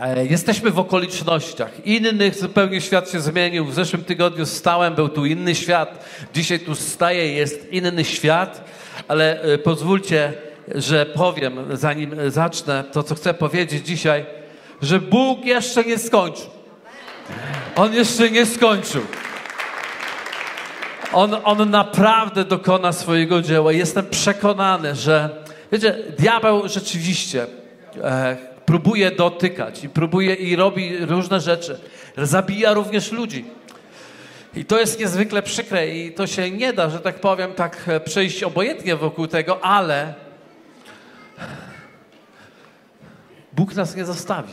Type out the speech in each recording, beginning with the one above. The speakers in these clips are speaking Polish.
E, Jesteśmy w okolicznościach. Innych zupełnie świat się zmienił. W zeszłym tygodniu stałem, był tu inny świat. Dzisiaj tu staję, jest inny świat. Ale e, pozwólcie, że powiem, zanim zacznę to, co chcę powiedzieć dzisiaj, że Bóg jeszcze nie skończył. On jeszcze nie skończył. On, on naprawdę dokona swojego dzieła. Jestem przekonany, że wiecie, diabeł rzeczywiście e, próbuje dotykać i próbuje i robi różne rzeczy. Zabija również ludzi. I to jest niezwykle przykre i to się nie da, że tak powiem, tak e, przejść obojętnie wokół tego, ale Bóg nas nie zostawi.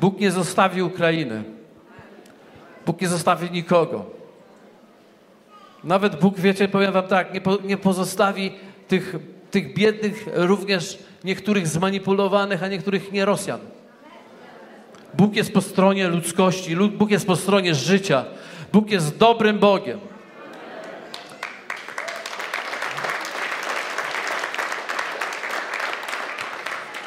Bóg nie zostawi Ukrainy. Bóg nie zostawi nikogo. Nawet Bóg, wiecie, powiem wam tak, nie, po, nie pozostawi tych, tych biednych, również niektórych zmanipulowanych, a niektórych nie Rosjan. Bóg jest po stronie ludzkości, Lu- Bóg jest po stronie życia. Bóg jest dobrym Bogiem.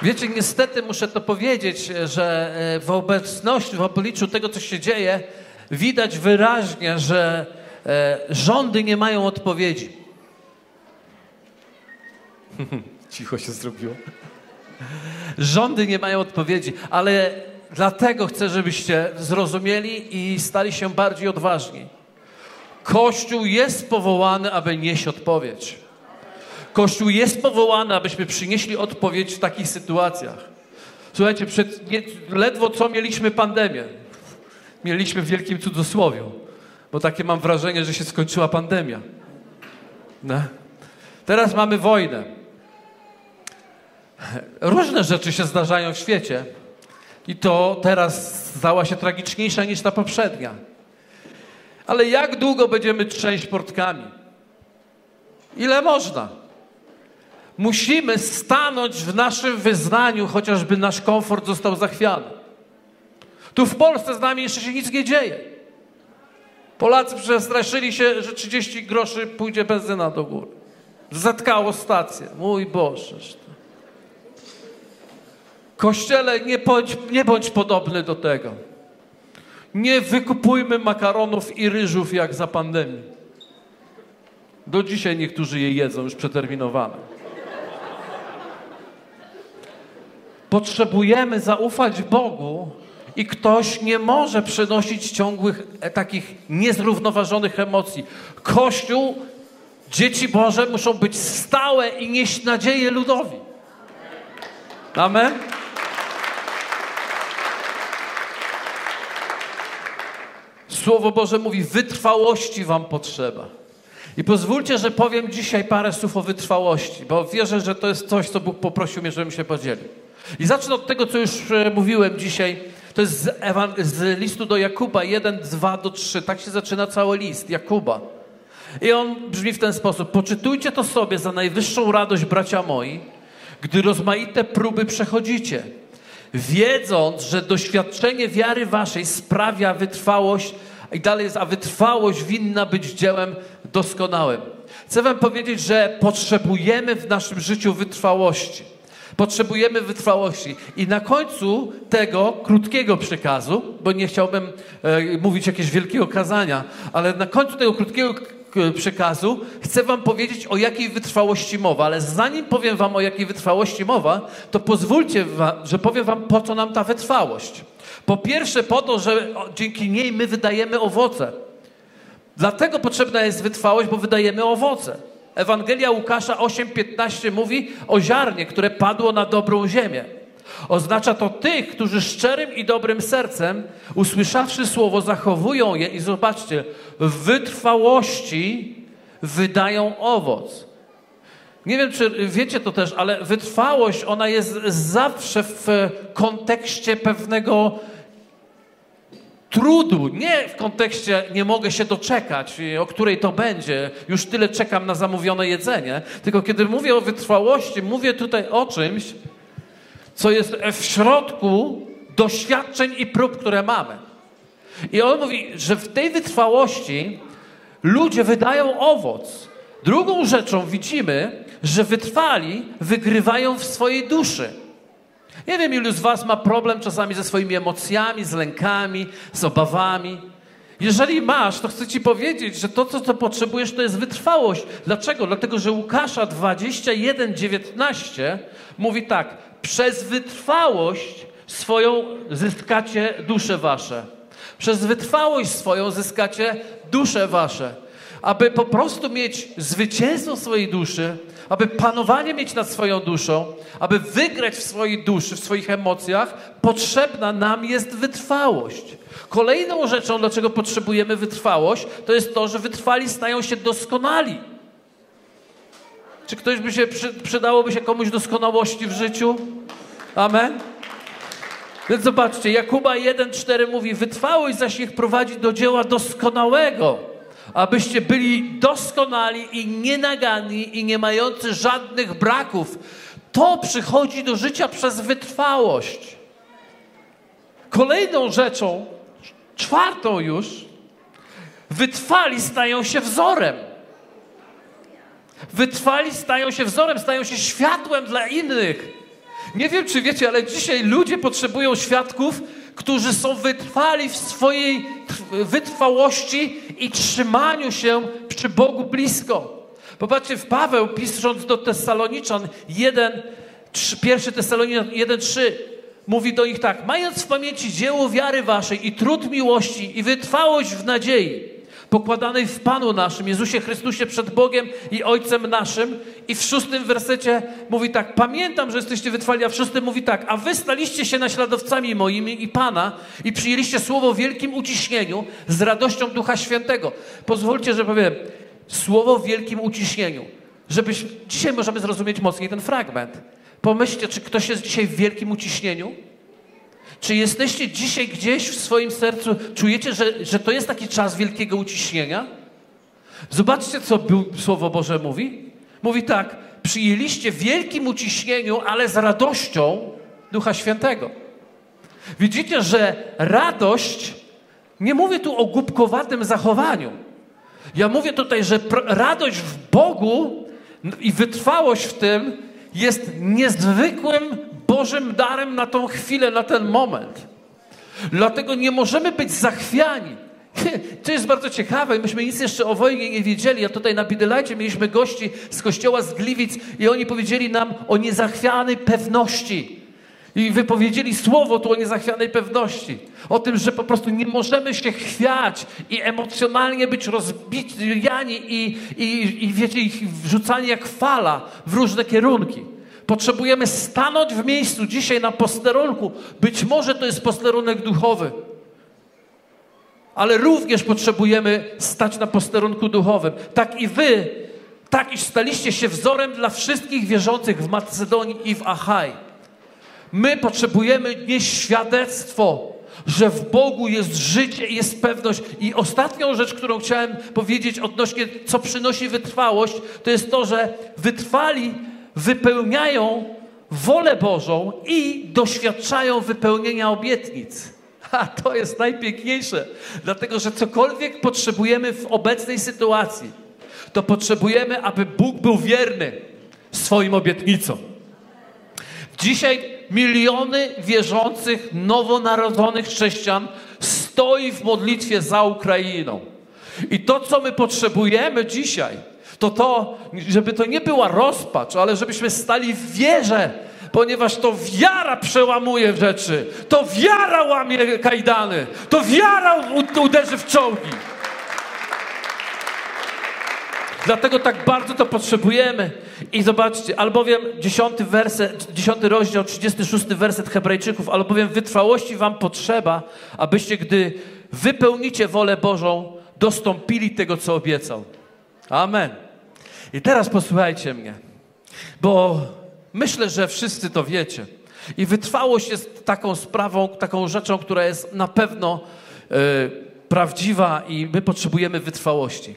Wiecie, niestety muszę to powiedzieć, że e, w obecności, w obliczu tego, co się dzieje, widać wyraźnie, że e, rządy nie mają odpowiedzi. Cicho się zrobiło. Rządy nie mają odpowiedzi, ale dlatego chcę, żebyście zrozumieli i stali się bardziej odważni. Kościół jest powołany, aby nieść odpowiedź. Kościół jest powołany, abyśmy przynieśli odpowiedź w takich sytuacjach. Słuchajcie, przed, nie, ledwo co mieliśmy pandemię. Mieliśmy w wielkim cudzysłowiu, bo takie mam wrażenie, że się skończyła pandemia. No. Teraz mamy wojnę. Różne rzeczy się zdarzają w świecie i to teraz stała się tragiczniejsza niż ta poprzednia. Ale jak długo będziemy trzęść portkami? Ile można? Musimy stanąć w naszym wyznaniu, chociażby nasz komfort został zachwiany. Tu w Polsce z nami jeszcze się nic nie dzieje. Polacy przestraszyli się, że 30 groszy pójdzie benzyna do góry. Zatkało stację. Mój Boże. Kościele, nie bądź, nie bądź podobny do tego. Nie wykupujmy makaronów i ryżów jak za pandemii. Do dzisiaj niektórzy je jedzą, już przeterminowane. Potrzebujemy zaufać Bogu i ktoś nie może przynosić ciągłych, e, takich niezrównoważonych emocji. Kościół, dzieci Boże muszą być stałe i nieść nadzieję ludowi. Amen? Słowo Boże mówi, wytrwałości wam potrzeba. I pozwólcie, że powiem dzisiaj parę słów o wytrwałości, bo wierzę, że to jest coś, co Bóg poprosił mnie, żebym się podzielił. I zacznę od tego, co już e, mówiłem dzisiaj. To jest z, z listu do Jakuba 1, 2 do 3. Tak się zaczyna cały list Jakuba. I on brzmi w ten sposób. Poczytujcie to sobie za najwyższą radość, bracia moi, gdy rozmaite próby przechodzicie, wiedząc, że doświadczenie wiary waszej sprawia wytrwałość, i dalej jest, a wytrwałość winna być dziełem doskonałym. Chcę wam powiedzieć, że potrzebujemy w naszym życiu wytrwałości. Potrzebujemy wytrwałości. I na końcu tego krótkiego przekazu, bo nie chciałbym e, mówić jakiegoś wielkiego kazania, ale na końcu tego krótkiego przekazu chcę wam powiedzieć, o jakiej wytrwałości mowa. Ale zanim powiem wam, o jakiej wytrwałości mowa, to pozwólcie, wa- że powiem wam, po co nam ta wytrwałość. Po pierwsze, po to, że dzięki niej my wydajemy owoce. Dlatego potrzebna jest wytrwałość, bo wydajemy owoce. Ewangelia Łukasza 8:15 mówi o ziarnie, które padło na dobrą ziemię. Oznacza to tych, którzy szczerym i dobrym sercem, usłyszawszy słowo, zachowują je i zobaczcie, w wytrwałości wydają owoc. Nie wiem, czy wiecie to też, ale wytrwałość, ona jest zawsze w kontekście pewnego trudu, nie w kontekście nie mogę się doczekać, o której to będzie, już tyle czekam na zamówione jedzenie, tylko kiedy mówię o wytrwałości, mówię tutaj o czymś, co jest w środku doświadczeń i prób, które mamy. I on mówi, że w tej wytrwałości ludzie wydają owoc. Drugą rzeczą widzimy, że wytrwali wygrywają w swojej duszy. Nie wiem, ilu z Was ma problem czasami ze swoimi emocjami, z lękami, z obawami. Jeżeli masz, to chcę Ci powiedzieć, że to, co, co potrzebujesz, to jest wytrwałość. Dlaczego? Dlatego, że Łukasza 21, 19 mówi tak: przez wytrwałość swoją zyskacie dusze Wasze. Przez wytrwałość swoją zyskacie dusze Wasze. Aby po prostu mieć zwycięstwo swojej duszy, aby panowanie mieć nad swoją duszą, aby wygrać w swojej duszy, w swoich emocjach, potrzebna nam jest wytrwałość. Kolejną rzeczą, dlaczego potrzebujemy wytrwałość, to jest to, że wytrwali stają się doskonali. Czy ktoś by się przy, przydałoby się komuś doskonałości w życiu? Amen. Więc zobaczcie, Jakuba 1,4 mówi: Wytrwałość zaś ich prowadzi do dzieła doskonałego, abyście byli doskonali i nienaganni i nie mający żadnych braków. To przychodzi do życia przez wytrwałość. Kolejną rzeczą, czwartą już, wytrwali stają się wzorem. Wytrwali stają się wzorem, stają się światłem dla innych. Nie wiem, czy wiecie, ale dzisiaj ludzie potrzebują świadków, którzy są wytrwali w swojej wytrwałości i trzymaniu się przy Bogu blisko. Popatrzcie, w Paweł pisząc do Tesaloniczan 1, 3, 1 Tesaloniczan 1,3 mówi do nich tak, mając w pamięci dzieło wiary waszej i trud miłości i wytrwałość w nadziei, pokładanej w Panu naszym, Jezusie Chrystusie przed Bogiem i Ojcem naszym. I w szóstym wersecie mówi tak, pamiętam, że jesteście wytrwali, a w szóstym mówi tak, a wy staliście się naśladowcami moimi i Pana i przyjęliście słowo w wielkim uciśnieniu z radością Ducha Świętego. Pozwólcie, że powiem, słowo w wielkim uciśnieniu. Żebyś, dzisiaj możemy zrozumieć mocniej ten fragment. Pomyślcie, czy ktoś jest dzisiaj w wielkim uciśnieniu? Czy jesteście dzisiaj gdzieś w swoim sercu, czujecie, że, że to jest taki czas wielkiego uciśnienia? Zobaczcie, co Słowo Boże mówi. Mówi tak, przyjęliście w wielkim uciśnieniu, ale z radością Ducha Świętego. Widzicie, że radość, nie mówię tu o głupkowatym zachowaniu. Ja mówię tutaj, że radość w Bogu i wytrwałość w tym jest niezwykłym Bożym darem na tą chwilę, na ten moment. Dlatego nie możemy być zachwiani. To jest bardzo ciekawe. Myśmy nic jeszcze o wojnie nie wiedzieli. A tutaj na Bidylajcie mieliśmy gości z kościoła z Gliwic i oni powiedzieli nam o niezachwianej pewności. I wypowiedzieli słowo tu o niezachwianej pewności. O tym, że po prostu nie możemy się chwiać i emocjonalnie być rozbijani i, i, i wiecie, ich wrzucani jak fala w różne kierunki. Potrzebujemy stanąć w miejscu dzisiaj na posterunku. Być może to jest posterunek duchowy, ale również potrzebujemy stać na posterunku duchowym. Tak i wy, tak iż staliście się wzorem dla wszystkich wierzących w Macedonii i w Achaj. My potrzebujemy nieść świadectwo, że w Bogu jest życie jest pewność. I ostatnią rzecz, którą chciałem powiedzieć odnośnie, co przynosi wytrwałość, to jest to, że wytrwali wypełniają wolę Bożą i doświadczają wypełnienia obietnic. A to jest najpiękniejsze, dlatego że cokolwiek potrzebujemy w obecnej sytuacji, to potrzebujemy, aby Bóg był wierny swoim obietnicom. Dzisiaj miliony wierzących, nowonarodzonych chrześcijan stoi w modlitwie za Ukrainą. I to, co my potrzebujemy dzisiaj, to to, żeby to nie była rozpacz, ale żebyśmy stali w wierze, ponieważ to wiara przełamuje rzeczy, to wiara łamie kajdany, to wiara uderzy w czołgi. Dlatego tak bardzo to potrzebujemy. I zobaczcie, albowiem dziesiąty werset, dziesiąty rozdział, 36 werset Hebrajczyków, albowiem wytrwałości wam potrzeba, abyście, gdy wypełnicie wolę Bożą, dostąpili tego, co obiecał. Amen. I teraz posłuchajcie mnie, bo myślę, że wszyscy to wiecie. I wytrwałość jest taką sprawą, taką rzeczą, która jest na pewno y, prawdziwa i my potrzebujemy wytrwałości.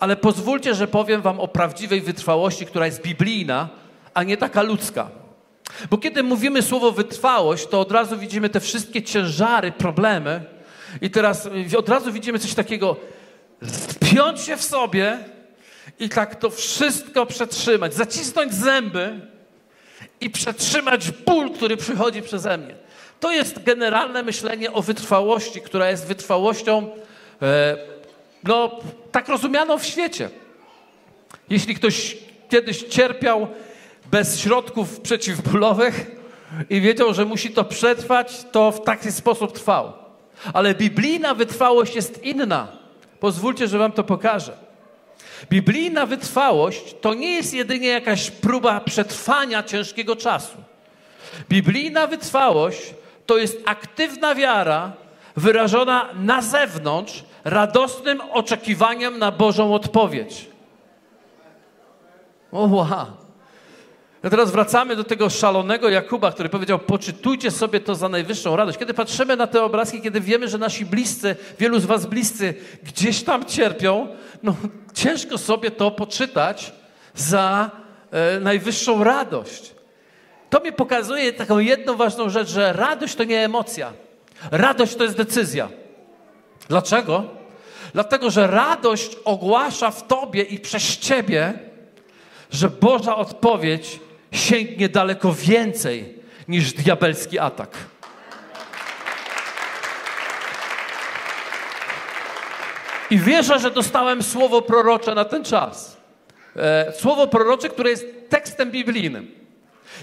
Ale pozwólcie, że powiem Wam o prawdziwej wytrwałości, która jest biblijna, a nie taka ludzka. Bo kiedy mówimy słowo wytrwałość, to od razu widzimy te wszystkie ciężary, problemy, i teraz od razu widzimy coś takiego: spiąć się w sobie i tak to wszystko przetrzymać, zacisnąć zęby i przetrzymać ból, który przychodzi przeze mnie. To jest generalne myślenie o wytrwałości, która jest wytrwałością, e, no, tak rozumianą w świecie. Jeśli ktoś kiedyś cierpiał bez środków przeciwbólowych i wiedział, że musi to przetrwać, to w taki sposób trwał. Ale biblijna wytrwałość jest inna. Pozwólcie, że wam to pokażę. Biblijna wytrwałość to nie jest jedynie jakaś próba przetrwania ciężkiego czasu. Biblijna wytrwałość to jest aktywna wiara wyrażona na zewnątrz radosnym oczekiwaniem na Bożą odpowiedź. O, wow. A teraz wracamy do tego szalonego Jakuba, który powiedział: Poczytujcie sobie to za najwyższą radość. Kiedy patrzymy na te obrazki, kiedy wiemy, że nasi bliscy, wielu z Was bliscy gdzieś tam cierpią, no ciężko sobie to poczytać za e, najwyższą radość. To mi pokazuje taką jedną ważną rzecz, że radość to nie emocja. Radość to jest decyzja. Dlaczego? Dlatego, że radość ogłasza w Tobie i przez Ciebie, że Boża odpowiedź sięgnie daleko więcej niż diabelski atak. I wierzę, że dostałem słowo prorocze na ten czas. E, słowo prorocze, które jest tekstem biblijnym.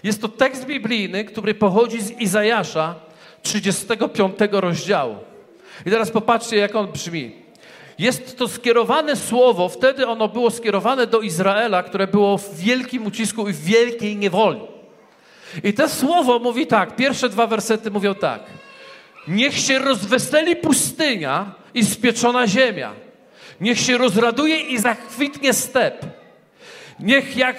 Jest to tekst biblijny, który pochodzi z Izajasza 35 rozdziału. I teraz popatrzcie, jak on brzmi. Jest to skierowane słowo, wtedy ono było skierowane do Izraela, które było w wielkim ucisku i w wielkiej niewoli. I to słowo mówi tak, pierwsze dwa wersety mówią tak. Niech się rozweseli pustynia i spieczona ziemia. Niech się rozraduje i zakwitnie step. Niech jak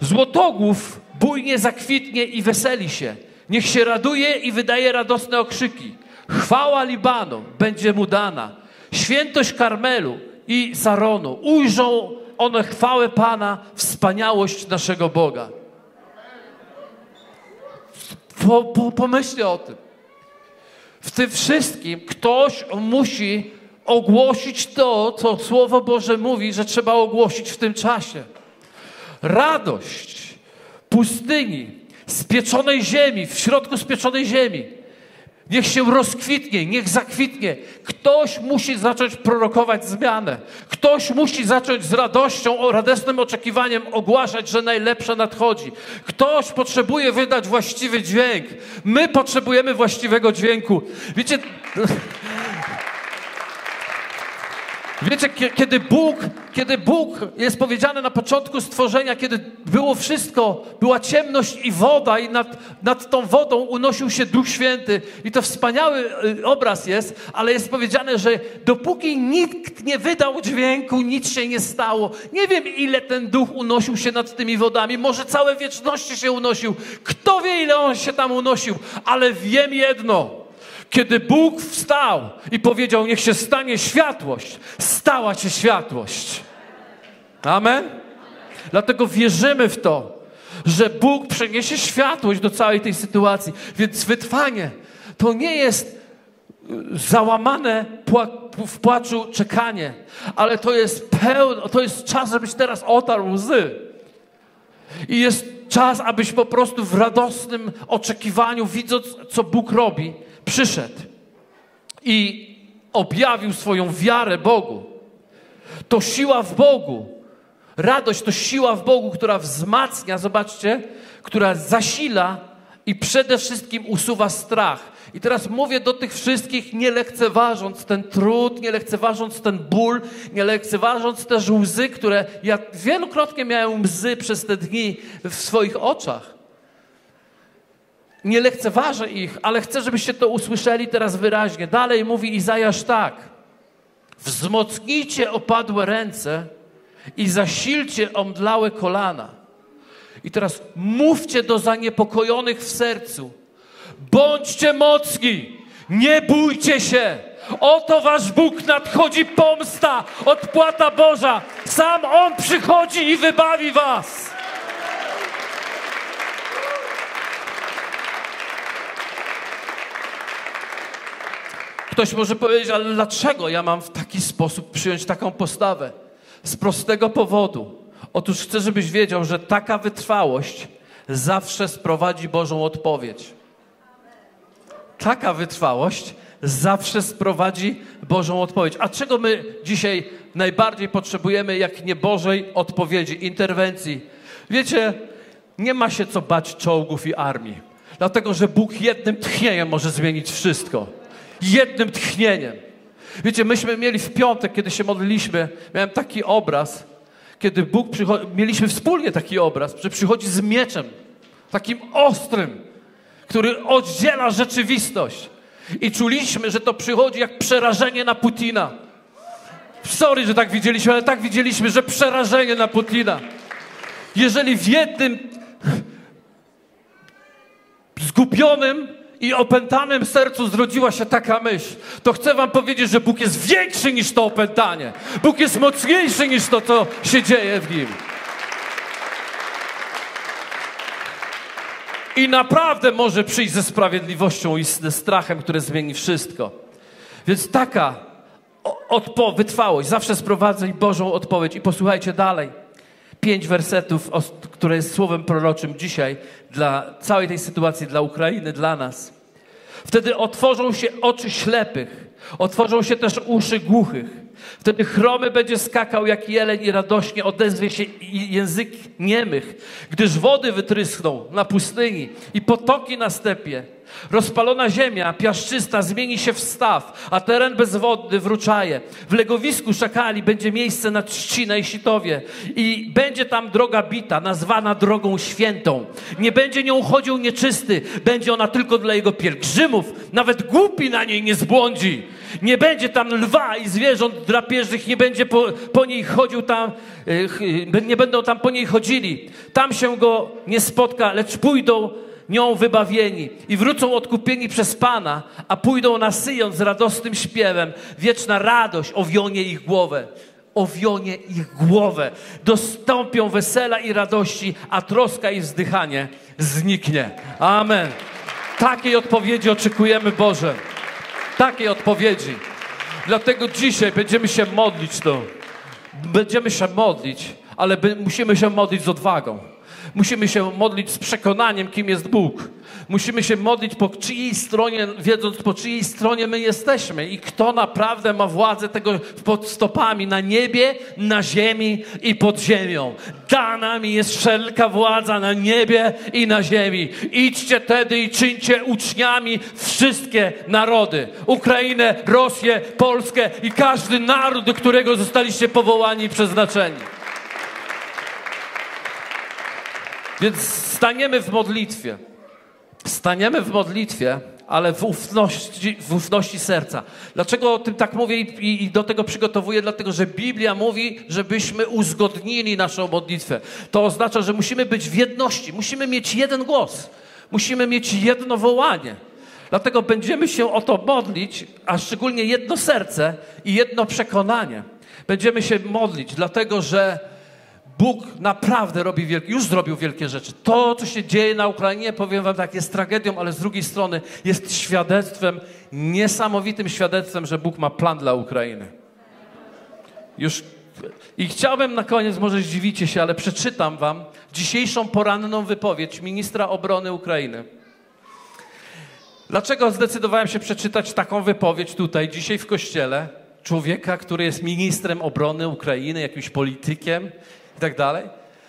złotogłów bujnie zakwitnie i weseli się. Niech się raduje i wydaje radosne okrzyki. Chwała Libanu będzie mu dana. Świętość Karmelu i Saronu. Ujrzą one chwałę Pana, wspaniałość naszego Boga. Po, po, pomyślcie o tym. W tym wszystkim ktoś musi ogłosić to, co Słowo Boże mówi, że trzeba ogłosić w tym czasie. Radość pustyni, spieczonej ziemi, w środku spieczonej ziemi. Niech się rozkwitnie, niech zakwitnie. Ktoś musi zacząć prorokować zmianę. Ktoś musi zacząć z radością, radosnym oczekiwaniem ogłaszać, że najlepsze nadchodzi. Ktoś potrzebuje wydać właściwy dźwięk. My potrzebujemy właściwego dźwięku. Wiecie. Wiecie, kiedy Bóg, kiedy Bóg jest powiedziane na początku stworzenia, kiedy było wszystko, była ciemność i woda, i nad, nad tą wodą unosił się Duch Święty, i to wspaniały y, obraz jest, ale jest powiedziane, że dopóki nikt nie wydał dźwięku, nic się nie stało. Nie wiem, ile ten Duch unosił się nad tymi wodami, może całe wieczności się unosił. Kto wie, ile on się tam unosił, ale wiem jedno kiedy Bóg wstał i powiedział: Niech się stanie światłość, stała się światłość. Amen? Dlatego wierzymy w to, że Bóg przeniesie światłość do całej tej sytuacji. Więc wytrwanie to nie jest y, załamane w płaczu czekanie, ale to jest pełno, to jest czas, żebyś teraz otarł łzy. I jest czas, abyś po prostu w radosnym oczekiwaniu, widząc, co Bóg robi, przyszedł i objawił swoją wiarę Bogu. To siła w Bogu. Radość to siła w Bogu, która wzmacnia, zobaczcie, która zasila i przede wszystkim usuwa strach. I teraz mówię do tych wszystkich, nie lekceważąc ten trud, nie lekceważąc ten ból, nie lekceważąc też łzy, które ja wielokrotnie miałem łzy przez te dni w swoich oczach. Nie lekceważę ich, ale chcę, żebyście to usłyszeli teraz wyraźnie. Dalej mówi Izajasz tak. Wzmocnijcie opadłe ręce i zasilcie omdlałe kolana. I teraz mówcie do zaniepokojonych w sercu. Bądźcie mocni, nie bójcie się. Oto wasz Bóg nadchodzi pomsta, odpłata Boża. Sam On przychodzi i wybawi was. Ktoś może powiedzieć, ale dlaczego ja mam w taki sposób przyjąć taką postawę? Z prostego powodu. Otóż chcę, żebyś wiedział, że taka wytrwałość zawsze sprowadzi Bożą odpowiedź. Taka wytrwałość zawsze sprowadzi Bożą odpowiedź. A czego my dzisiaj najbardziej potrzebujemy, jak nie Bożej odpowiedzi, interwencji? Wiecie, nie ma się co bać czołgów i armii, dlatego że Bóg jednym tchnieniem może zmienić wszystko. Jednym tchnieniem. Wiecie, myśmy mieli w piątek, kiedy się modliliśmy, miałem taki obraz, kiedy Bóg przychodzi, mieliśmy wspólnie taki obraz, że przychodzi z mieczem, takim ostrym, który oddziela rzeczywistość. I czuliśmy, że to przychodzi jak przerażenie na Putina. Sorry, że tak widzieliśmy, ale tak widzieliśmy, że przerażenie na Putina. Jeżeli w jednym zgubionym i opętanym sercu zrodziła się taka myśl, to chcę wam powiedzieć, że Bóg jest większy niż to opętanie. Bóg jest mocniejszy niż to, co się dzieje w nim. I naprawdę może przyjść ze sprawiedliwością i ze strachem, które zmieni wszystko. Więc taka odpo- wytrwałość zawsze sprowadza Bożą odpowiedź. I posłuchajcie dalej. Pięć wersetów, które jest słowem proroczym dzisiaj dla całej tej sytuacji, dla Ukrainy, dla nas. Wtedy otworzą się oczy ślepych, otworzą się też uszy głuchych. Wtedy chromy będzie skakał jak jeleń i radośnie odezwie się język niemych, gdyż wody wytryskną na pustyni i potoki na stepie. Rozpalona ziemia, piaszczysta, zmieni się w staw, a teren bezwodny wróczaje. W legowisku szakali będzie miejsce na trzcinę i sitowie i będzie tam droga bita, nazwana drogą świętą. Nie będzie nią chodził nieczysty, będzie ona tylko dla jego pielgrzymów. Nawet głupi na niej nie zbłądzi. Nie będzie tam lwa i zwierząt drapieżnych, nie będzie po, po niej chodził tam, e, nie będą tam po niej chodzili. Tam się go nie spotka, lecz pójdą nią wybawieni i wrócą odkupieni przez Pana, a pójdą na Syjon z radosnym śpiewem. Wieczna radość owionie ich głowę. Owionie ich głowę. Dostąpią wesela i radości, a troska i wzdychanie zniknie. Amen. Takiej odpowiedzi oczekujemy, Boże. Takiej odpowiedzi. Dlatego dzisiaj będziemy się modlić to. Będziemy się modlić, ale musimy się modlić z odwagą. Musimy się modlić z przekonaniem, kim jest Bóg. Musimy się modlić po czyjej stronie, wiedząc po czyjej stronie my jesteśmy i kto naprawdę ma władzę tego pod stopami na niebie, na ziemi i pod ziemią. Dana mi jest wszelka władza na niebie i na ziemi. Idźcie tedy i czyńcie uczniami wszystkie narody. Ukrainę, Rosję, Polskę i każdy naród, do którego zostaliście powołani i przeznaczeni. Więc staniemy w modlitwie. Staniemy w modlitwie, ale w ufności, w ufności serca. Dlaczego o tym tak mówię i, i, do tego przygotowuję? Dlatego, że Biblia mówi, żebyśmy uzgodnili naszą modlitwę. To oznacza, że musimy być w jedności, musimy mieć jeden głos, musimy mieć jedno wołanie. Dlatego będziemy się o to modlić, a szczególnie jedno serce i jedno przekonanie. Będziemy się modlić, dlatego że Bóg naprawdę robi wielkie, już zrobił wielkie rzeczy. To, co się dzieje na Ukrainie, powiem wam tak, jest tragedią, ale z drugiej strony jest świadectwem, niesamowitym świadectwem, że Bóg ma plan dla Ukrainy. Już i chciałbym na koniec, może zdziwicie się, ale przeczytam wam dzisiejszą poranną wypowiedź ministra obrony Ukrainy. Dlaczego zdecydowałem się przeczytać taką wypowiedź tutaj, dzisiaj w kościele? Człowieka, który jest ministrem obrony Ukrainy, jakimś politykiem, i tak dalej.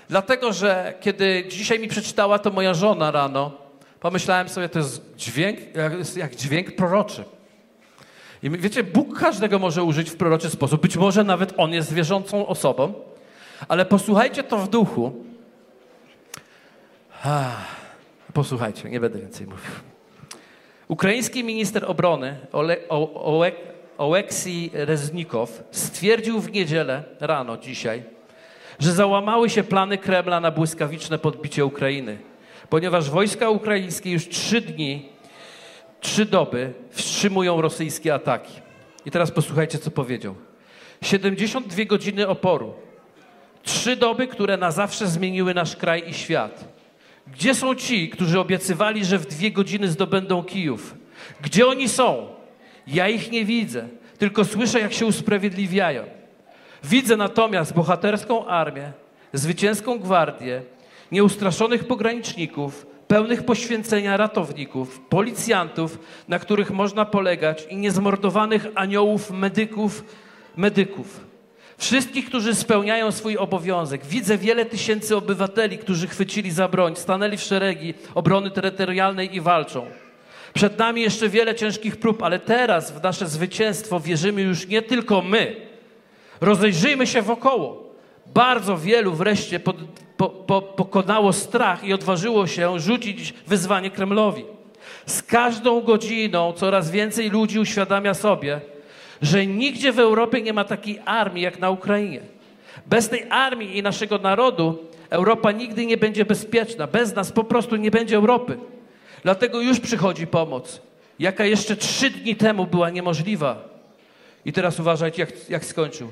Dlatego, że kiedy dzisiaj mi przeczytała to moja żona rano, pomyślałem sobie, to jest dźwięk, jak, dźwięk proroczy. I wiecie, Bóg każdego może użyć w proroczy sposób. Być może nawet On jest zwierzącą osobą, ale posłuchajcie to w duchu. posłuchajcie, nie będę więcej mówił. Ukraiński minister obrony Ole, o, Reznikow stwierdził w niedzielę rano dzisiaj, że załamały się plany Kremla na błyskawiczne podbicie Ukrainy, ponieważ wojska ukraińskie już trzy dni, trzy doby wstrzymują rosyjskie ataki. I teraz posłuchajcie, co powiedział. 72 godziny oporu. Trzy doby, które na zawsze zmieniły nasz kraj i świat. Gdzie są ci, którzy obiecywali, że w dwie godziny zdobędą Kijów? Gdzie oni są? Ja ich nie widzę, tylko słyszę, jak się usprawiedliwiają. Widzę natomiast bohaterską armię, zwycięską gwardię nieustraszonych pograniczników, pełnych poświęcenia ratowników, policjantów, na których można polegać i niezmordowanych aniołów, medyków, medyków. Wszystkich, którzy spełniają swój obowiązek. Widzę wiele tysięcy obywateli, którzy chwycili za broń, stanęli w szeregi obrony terytorialnej i walczą. Przed nami jeszcze wiele ciężkich prób, ale teraz w nasze zwycięstwo wierzymy już nie tylko my. Rozejrzyjmy się wokoło. Bardzo wielu wreszcie pod, po, po, pokonało strach i odważyło się rzucić wyzwanie Kremlowi. Z każdą godziną coraz więcej ludzi uświadamia sobie, że nigdzie w Europie nie ma takiej armii jak na Ukrainie. Bez tej armii i naszego narodu Europa nigdy nie będzie bezpieczna. Bez nas po prostu nie będzie Europy. Dlatego już przychodzi pomoc, jaka jeszcze trzy dni temu była niemożliwa. I teraz uważajcie, jak, jak skończył.